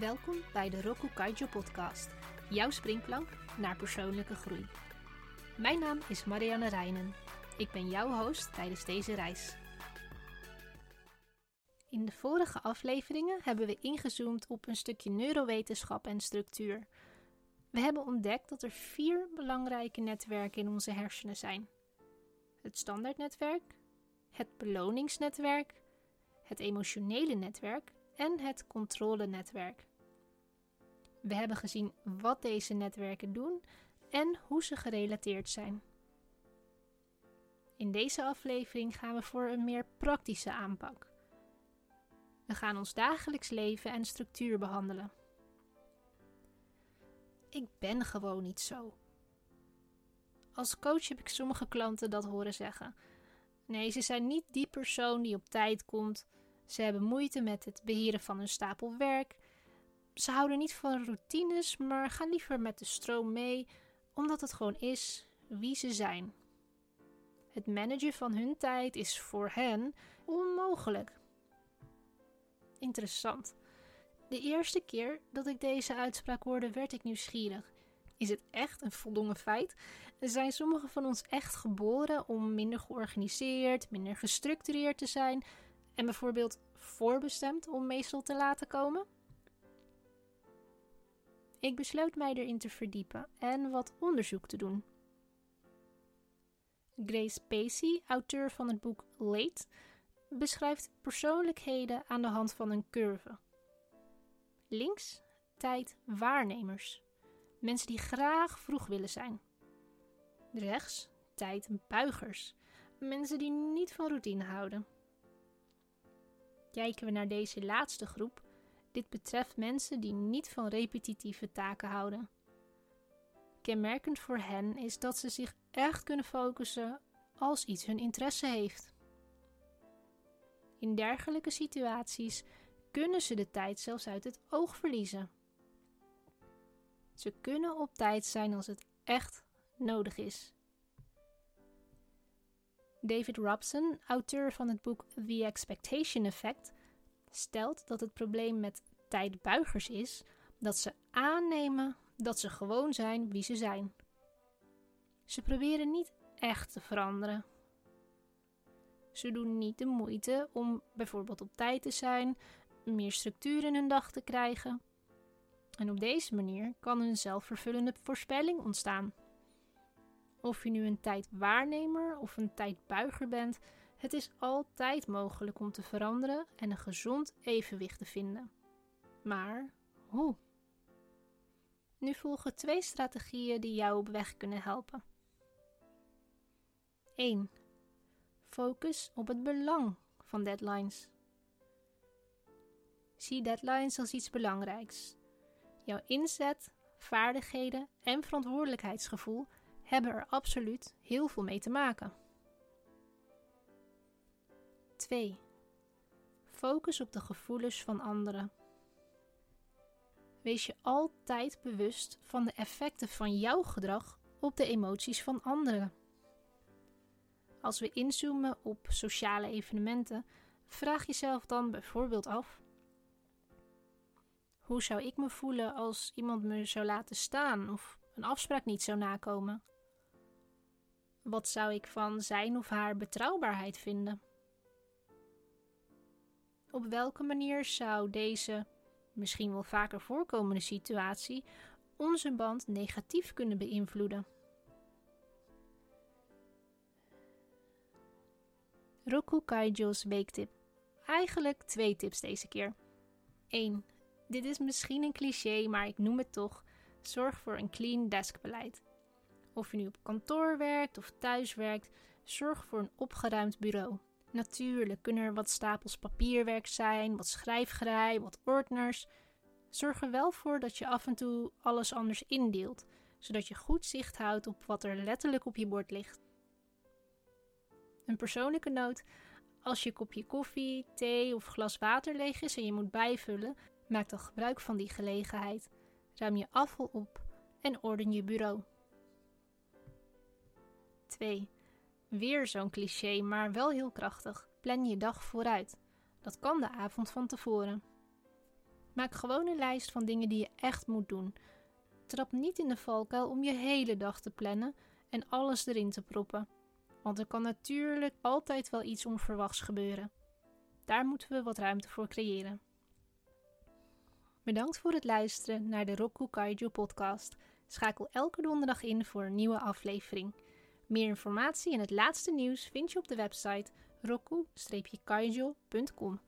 Welkom bij de Roku Kaijo podcast, jouw springplank naar persoonlijke groei. Mijn naam is Marianne Reinen. Ik ben jouw host tijdens deze reis. In de vorige afleveringen hebben we ingezoomd op een stukje neurowetenschap en structuur. We hebben ontdekt dat er vier belangrijke netwerken in onze hersenen zijn: het standaardnetwerk, het beloningsnetwerk, het emotionele netwerk en het controlenetwerk. We hebben gezien wat deze netwerken doen en hoe ze gerelateerd zijn. In deze aflevering gaan we voor een meer praktische aanpak. We gaan ons dagelijks leven en structuur behandelen. Ik ben gewoon niet zo. Als coach heb ik sommige klanten dat horen zeggen. Nee, ze zijn niet die persoon die op tijd komt. Ze hebben moeite met het beheren van een stapel werk. Ze houden niet van routines, maar gaan liever met de stroom mee, omdat het gewoon is wie ze zijn. Het managen van hun tijd is voor hen onmogelijk. Interessant. De eerste keer dat ik deze uitspraak hoorde, werd ik nieuwsgierig. Is het echt een voldongen feit? Zijn sommigen van ons echt geboren om minder georganiseerd, minder gestructureerd te zijn en bijvoorbeeld voorbestemd om meestal te laten komen? Ik besloot mij erin te verdiepen en wat onderzoek te doen. Grace Pacey, auteur van het boek Late, beschrijft persoonlijkheden aan de hand van een curve. Links tijd waarnemers, mensen die graag vroeg willen zijn. Rechts tijd buigers, mensen die niet van routine houden. Kijken we naar deze laatste groep, dit betreft mensen die niet van repetitieve taken houden. Kenmerkend voor hen is dat ze zich echt kunnen focussen als iets hun interesse heeft. In dergelijke situaties kunnen ze de tijd zelfs uit het oog verliezen. Ze kunnen op tijd zijn als het echt nodig is. David Robson, auteur van het boek The Expectation Effect, stelt dat het probleem met tijdbuigers is dat ze aannemen dat ze gewoon zijn wie ze zijn. Ze proberen niet echt te veranderen. Ze doen niet de moeite om bijvoorbeeld op tijd te zijn, meer structuur in hun dag te krijgen. En op deze manier kan een zelfvervullende voorspelling ontstaan. Of je nu een tijdwaarnemer of een tijdbuiger bent, het is altijd mogelijk om te veranderen en een gezond evenwicht te vinden. Maar hoe? Nu volgen twee strategieën die jou op weg kunnen helpen. 1. Focus op het belang van deadlines. Zie deadlines als iets belangrijks. Jouw inzet, vaardigheden en verantwoordelijkheidsgevoel hebben er absoluut heel veel mee te maken. 2. Focus op de gevoelens van anderen. Wees je altijd bewust van de effecten van jouw gedrag op de emoties van anderen. Als we inzoomen op sociale evenementen, vraag jezelf dan bijvoorbeeld af: hoe zou ik me voelen als iemand me zou laten staan of een afspraak niet zou nakomen? Wat zou ik van zijn of haar betrouwbaarheid vinden? Op welke manier zou deze, misschien wel vaker voorkomende situatie, onze band negatief kunnen beïnvloeden? Roku Kaijo's weektip. Eigenlijk twee tips deze keer. 1. Dit is misschien een cliché, maar ik noem het toch. Zorg voor een clean desk beleid. Of je nu op kantoor werkt of thuis werkt, zorg voor een opgeruimd bureau. Natuurlijk kunnen er wat stapels papierwerk zijn, wat schrijfgerij, wat ordners. Zorg er wel voor dat je af en toe alles anders indeelt, zodat je goed zicht houdt op wat er letterlijk op je bord ligt. Een persoonlijke noot: als je kopje koffie, thee of glas water leeg is en je moet bijvullen, maak dan gebruik van die gelegenheid. Ruim je afval op en orden je bureau. 2. Weer zo'n cliché, maar wel heel krachtig. Plan je dag vooruit. Dat kan de avond van tevoren. Maak gewoon een lijst van dingen die je echt moet doen. Trap niet in de valkuil om je hele dag te plannen en alles erin te proppen. Want er kan natuurlijk altijd wel iets onverwachts gebeuren. Daar moeten we wat ruimte voor creëren. Bedankt voor het luisteren naar de Roku Kaiju podcast. Schakel elke donderdag in voor een nieuwe aflevering. Meer informatie en het laatste nieuws vind je op de website roku-kaiju.com.